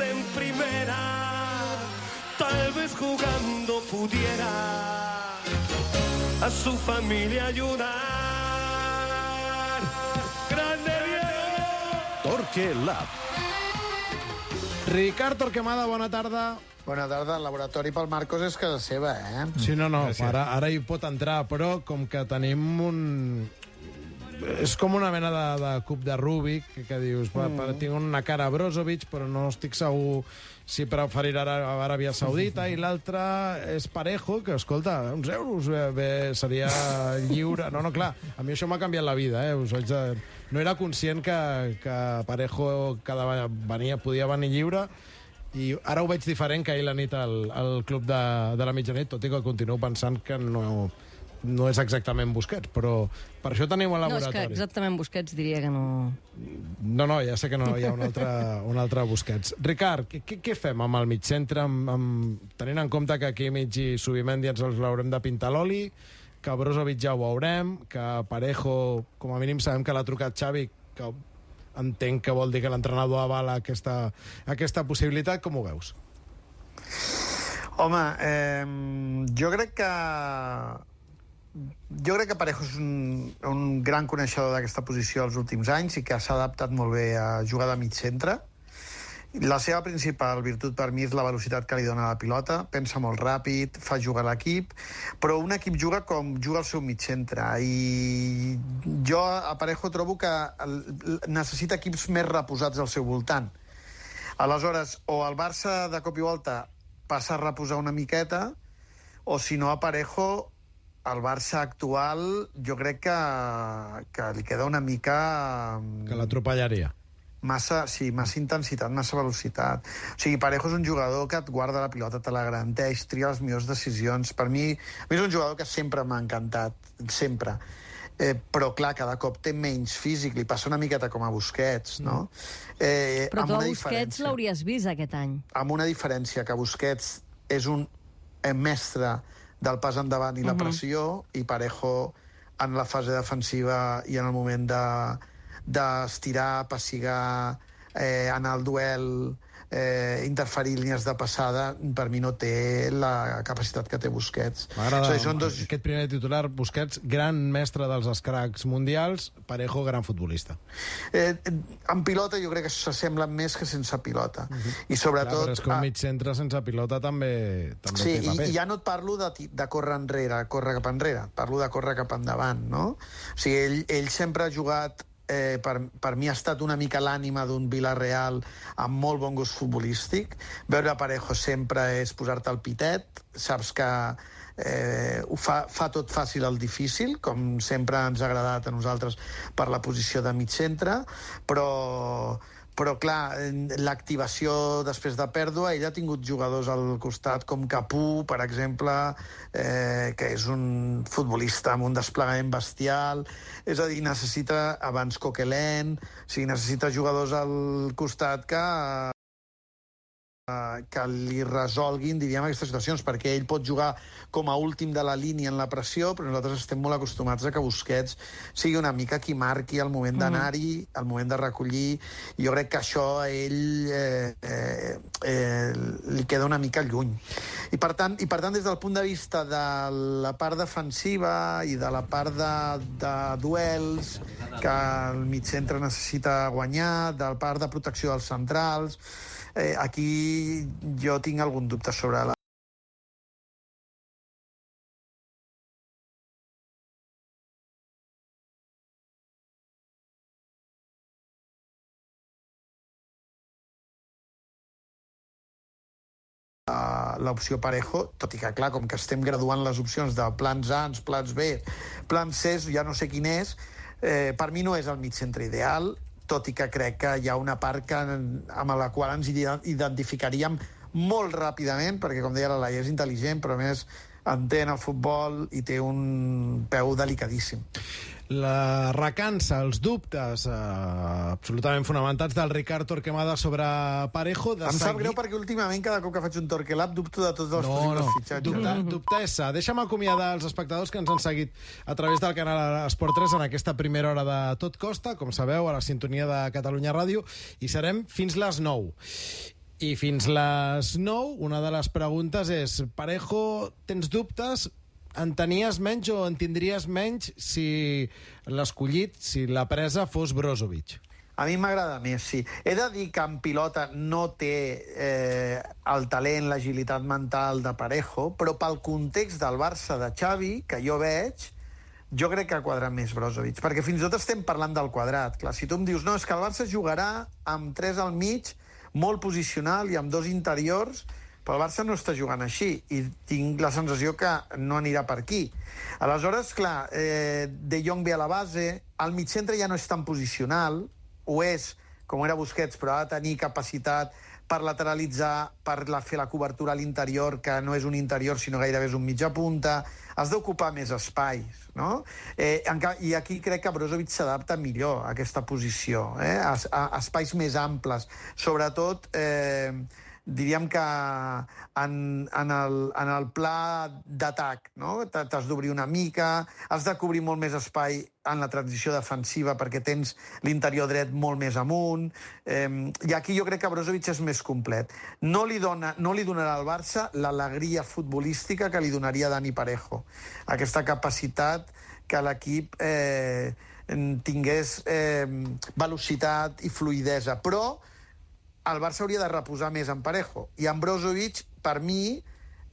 en primera. Tal vez jugando pudiera a su familia ayudar. Grande Diego. Torque Lab. Ricard Torquemada, bona tarda. Bona tarda. El laboratori pel Marcos és casa seva, eh? Sí, no, no, ara, ara hi pot entrar, però com que tenim un... És com una mena de, de cub de Rubik, que, que dius, mm. pa, tinc una cara a Brozovic, però no estic segur si preferirà a Aràbia Saudita, i l'altre és Parejo, que, escolta, uns euros bé, bé, seria lliure. No, no, clar, a mi això m'ha canviat la vida, eh? Us haig de... No era conscient que, que Parejo cada venia, podia venir lliure, i ara ho veig diferent que ahir la nit al, al club de, de la mitjanit, tot i que continuo pensant que no, no és exactament Busquets, però per això tenim el laboratori. No, és que exactament Busquets diria que no... No, no, ja sé que no hi ha un altre, un altre Busquets. Ricard, què, què fem amb el mig centre, amb, amb, tenint en compte que aquí mig i Subimendi ens els l'haurem de pintar l'oli, que Brozovic ja ho veurem, que Parejo, com a mínim sabem que l'ha trucat Xavi, que entenc que vol dir que l'entrenador avala aquesta, aquesta possibilitat. Com ho veus? Home, eh, jo crec que jo crec que Parejo és un, un gran coneixedor d'aquesta posició els últims anys i que s'ha adaptat molt bé a jugar de mig centre. La seva principal virtut per mi és la velocitat que li dona la pilota, pensa molt ràpid, fa jugar l'equip, però un equip juga com juga el seu mig centre i jo a Parejo trobo que necessita equips més reposats al seu voltant. Aleshores, o el Barça de cop i volta passa a reposar una miqueta, o si no a Parejo el Barça actual jo crec que, que li queda una mica... Que l'atropellaria massa, sí, massa intensitat, massa velocitat. O sigui, Parejo és un jugador que et guarda la pilota, te la garanteix, tria les millors decisions. Per mi, a mi és un jugador que sempre m'ha encantat, sempre. Eh, però, clar, cada cop té menys físic, li passa una miqueta com a Busquets, no? Mm. Eh, però tu a Busquets l'hauries vist aquest any. Amb una diferència, que Busquets és un eh, mestre del pas endavant i la uh mhm. -huh. pressió, i Parejo en la fase defensiva i en el moment de, d'estirar, pessigar, eh, anar al duel, eh, interferir línies de passada, per mi no té la capacitat que té Busquets. M'agrada o sigui, són dos... aquest primer titular, Busquets, gran mestre dels escracs mundials, Parejo, gran futbolista. Eh, en pilota jo crec que s'assemblen més que sense pilota. Uh mhm. -huh. I sobretot... Clar, però és que un mig centre sense pilota també, també sí, té paper. i, i ja no et parlo de, de córrer enrere, córrer cap enrere, parlo de córrer cap endavant, no? O sigui, ell, ell sempre ha jugat eh, per, per mi ha estat una mica l'ànima d'un Villarreal amb molt bon gust futbolístic. Veure Parejo sempre és posar-te al pitet, saps que eh, ho fa, fa tot fàcil el difícil, com sempre ens ha agradat a nosaltres per la posició de mig centre, però però clar, l'activació després de pèrdua, ell ha tingut jugadors al costat com Capú, per exemple, eh, que és un futbolista amb un desplegament bestial, és a dir, necessita abans Coquelin, o sigui, necessita jugadors al costat que que li resolguin, diríem, aquestes situacions, perquè ell pot jugar com a últim de la línia en la pressió, però nosaltres estem molt acostumats a que Busquets sigui una mica qui marqui el moment d'anar-hi, el moment de recollir, i jo crec que això a ell eh, eh, eh, li queda una mica lluny. I per, tant, I per tant, des del punt de vista de la part defensiva i de la part de, de duels que el mig centre necessita guanyar, de la part de protecció dels centrals, eh, aquí jo tinc algun dubte sobre la l'opció Parejo, tot i que, clar, com que estem graduant les opcions de plans A, plans B, plans C, ja no sé quin és, eh, per mi no és el mig centre ideal, tot i que crec que hi ha una part que, amb la qual ens identificaríem molt ràpidament, perquè, com deia la Laia, és intel·ligent, però a més entén el futbol i té un peu delicadíssim la recança, els dubtes eh, absolutament fonamentats del Ricard Torquemada sobre Parejo. De em sap greu perquè últimament cada cop que faig un Torquelab dubto de tots els no, possibles no. fitxatges. Dubte, eh? dubtessa. Deixa'm acomiadar els espectadors que ens han seguit a través del canal Esport 3 en aquesta primera hora de Tot Costa, com sabeu, a la sintonia de Catalunya Ràdio, i serem fins les 9. I fins les 9, una de les preguntes és, Parejo, tens dubtes? En tenies menys o en tindries menys si l'escollit, si la presa fos Brozovic? A mi m'agrada més, sí. He de dir que en pilota no té eh, el talent, l'agilitat mental de Parejo, però pel context del Barça de Xavi, que jo veig, jo crec que ha quadrat més Brozovic, perquè fins i tot estem parlant del quadrat. Clar, si tu em dius, no, és que el Barça jugarà amb tres al mig, molt posicional i amb dos interiors, però el Barça no està jugant així i tinc la sensació que no anirà per aquí. Aleshores, clar, eh, De Jong ve a la base, el mig centre ja no és tan posicional, ho és, com era Busquets, però ha de tenir capacitat per lateralitzar, per la, fer la cobertura a l'interior, que no és un interior, sinó gairebé és un mitja punta. Has d'ocupar més espais, no? Eh, en, I aquí crec que Brozovic s'adapta millor a aquesta posició, eh? a, a, a espais més amples. Sobretot... Eh, diríem que en, en, el, en el pla d'atac no? t'has d'obrir una mica, has de cobrir molt més espai en la transició defensiva perquè tens l'interior dret molt més amunt, eh, i aquí jo crec que Brozovic és més complet. No li, dona, no li donarà al Barça l'alegria futbolística que li donaria Dani Parejo, aquesta capacitat que l'equip eh, tingués eh, velocitat i fluidesa, però el Barça hauria de reposar més en Parejo. I en Brozovic, per mi,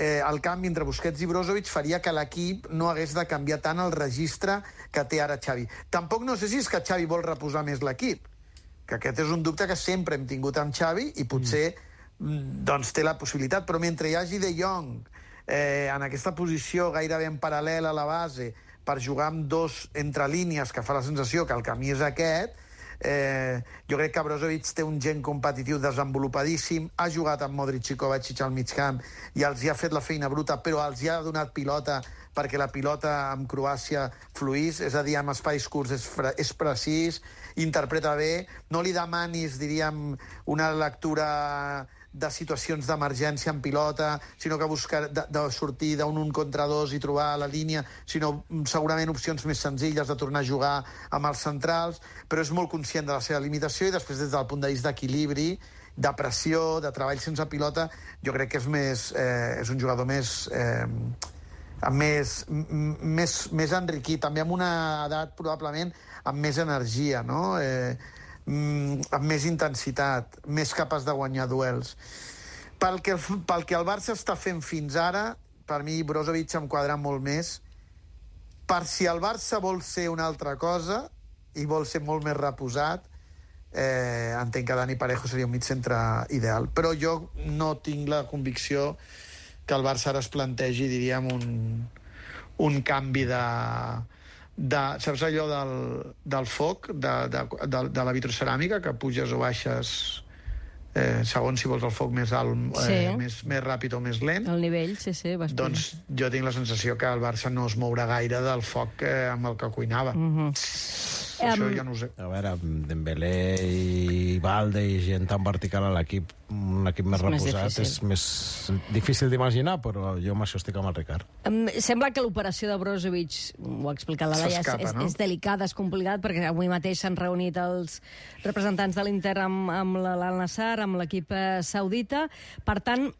eh, el canvi entre Busquets i Brozovic faria que l'equip no hagués de canviar tant el registre que té ara Xavi. Tampoc no sé si és que Xavi vol reposar més l'equip, que aquest és un dubte que sempre hem tingut amb Xavi i potser mm. doncs té la possibilitat, però mentre hi hagi De Jong eh, en aquesta posició gairebé en paral·lel a la base per jugar amb dos entre línies que fa la sensació que el camí és aquest, Eh, jo crec que Brozovic té un gen competitiu desenvolupadíssim, ha jugat amb Modric i Kovacic al mig camp i els hi ha fet la feina bruta, però els hi ha donat pilota perquè la pilota amb Croàcia fluís, és a dir, amb espais curts és, és precís, interpreta bé, no li demanis, diríem, una lectura de situacions d'emergència en pilota, sinó que buscar de, de sortir d'un un contra dos i trobar la línia, sinó mm, segurament opcions més senzilles de tornar a jugar amb els centrals, però és molt conscient de la seva limitació i després des del punt de vista d'equilibri, de pressió, de treball sense pilota, jo crec que és, més, eh, és un jugador més... Eh, més, més, més enriquit, també amb una edat probablement amb més energia, no? Eh, amb més intensitat, més capaç de guanyar duels. Pel que, pel que el Barça està fent fins ara, per mi Brozovic em quadra molt més. Per si el Barça vol ser una altra cosa i vol ser molt més reposat, eh, entenc que Dani Parejo seria un mig centre ideal. Però jo no tinc la convicció que el Barça ara es plantegi, diríem, un, un canvi de, de, saps allò del, del foc, de, de, de, de la vitroceràmica, que puges o baixes eh, segons si vols el foc més alt, eh, sí. més, més ràpid o més lent. El nivell, sí, sí. Vas doncs jo tinc la sensació que el Barça no es mourà gaire del foc eh, amb el que cuinava. Uh mhm. -huh. Això um, ja no ho sé. A veure, Dembélé i Valde i gent tan vertical a l'equip, un equip més, més reposat, difícil. és més difícil d'imaginar, però jo amb això estic amb el Ricard. Um, sembla que l'operació de Brozovic, ho ha explicat la Laia, és, és, no? és delicada, és complicat, perquè avui mateix s'han reunit els representants de l'Inter amb, amb l'Al-Nassar, amb l'equip eh, saudita. Per tant,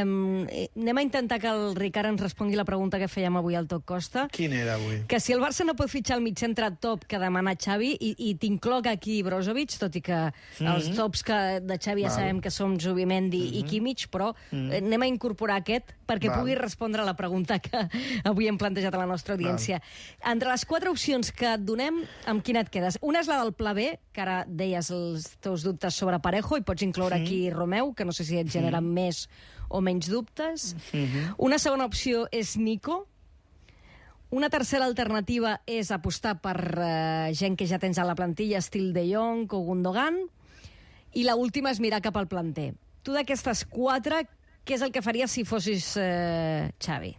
um, anem a intentar que el Ricard ens respongui la pregunta que fèiem avui al Toc Costa. Quin era avui? Que si el Barça no pot fitxar el mig centre top que demana Xavi, i, i t'incloc aquí Brozovic, tot i que mm -hmm. els tops que de Xavi ja sabem que són Zubimendi mm -hmm. i Kimmich, però mm -hmm. anem a incorporar aquest perquè Val. pugui respondre a la pregunta que avui hem plantejat a la nostra audiència. Val. Entre les quatre opcions que et donem, amb quina et quedes? Una és la del pla B, que ara deies els teus dubtes sobre Parejo, i pots incloure mm -hmm. aquí Romeu, que no sé si et genera mm -hmm. més o menys dubtes. Mm -hmm. Una segona opció és Nico, una tercera alternativa és apostar per uh, gent que ja tens a la plantilla, estil De Jong o Gundogan, i la última és mirar cap al planter. Tu d'aquestes quatre, què és el que faries si fossis uh, Xavi?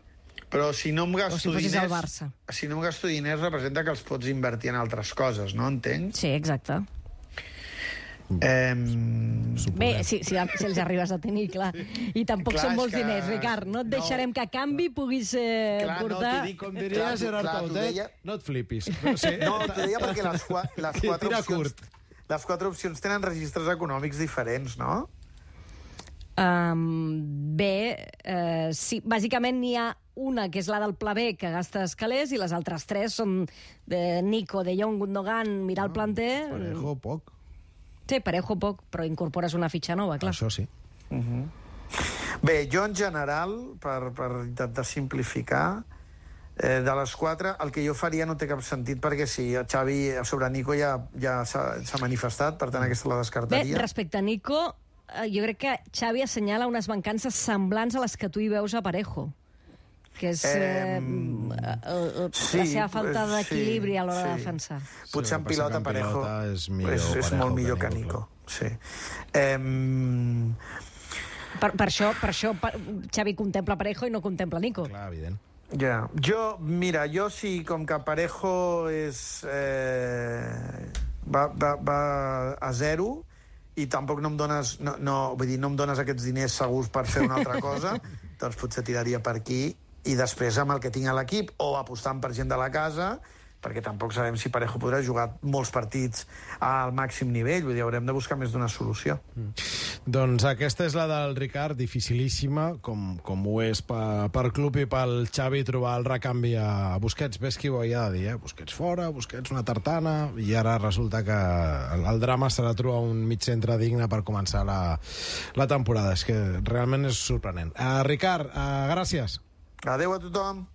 Però si no em gasto si diners... Barça. Si no em gasto diners representa que els pots invertir en altres coses, no? Entenc? Sí, exacte. Eh, Bé, si, si, si els arribes a tenir, clar. I tampoc clar, són molts que... diners, Ricard. No et no. deixarem que a canvi puguis eh, clar, portar... No, dic, com diria clar, Gerard clar, Tautet, deia... no et flipis. No, sé, no t'ho deia perquè les, les quatre opcions... Curt. Les quatre opcions tenen registres econòmics diferents, no? Um, bé, uh, sí, bàsicament n'hi ha una que és la del pla B, que gasta escalers, i les altres tres són de Nico, de Jong, Gundogan, mirar el planter... Parejo, poc. Sí, Parejo poc, però incorpores una fitxa nova, clar. Això sí. Bé, jo en general, per, per intentar simplificar, eh, de les quatre, el que jo faria no té cap sentit, perquè si el Xavi sobre Nico ja, ja s'ha manifestat, per tant aquesta la Bé, descartaria. respecte a Nico, eh, jo crec que Xavi assenyala unes mancances semblants a les que tu hi veus a Parejo que és eh, Eh, eh, sí, la seva falta eh, d'equilibri a l'hora sí. de defensar. Potser Sí, en el que pilota que en Parejo pilota és millor és, és Parejo molt que millor que Nico, Nico. Sí. Em, Per, per això, per això pa- Xavi contempla Parejo i no contempla Nico. Clar, evident. Ja, jo, mira, jo sí, com que Parejo és... Eh, va, va, va a zero i tampoc no em dones, no, no, vull dir, no em dones aquests diners segurs per fer una altra cosa, doncs potser tiraria per aquí i després amb el que tinc a l'equip o apostant per gent de la casa perquè tampoc sabem si Parejo podrà jugar molts partits al màxim nivell, vull dir, haurem de buscar més d'una solució. Doncs aquesta és la del Ricard, dificilíssima, com, com ho és per, per club i pel Xavi trobar el recanvi a Busquets. Ves qui ho havia de dir, eh? Busquets fora, Busquets una tartana, i ara resulta que el, el drama serà trobar un mig centre digne per començar la, la temporada. És que realment és sorprenent. Uh, Ricard, uh, gràcies. Adeu a tothom.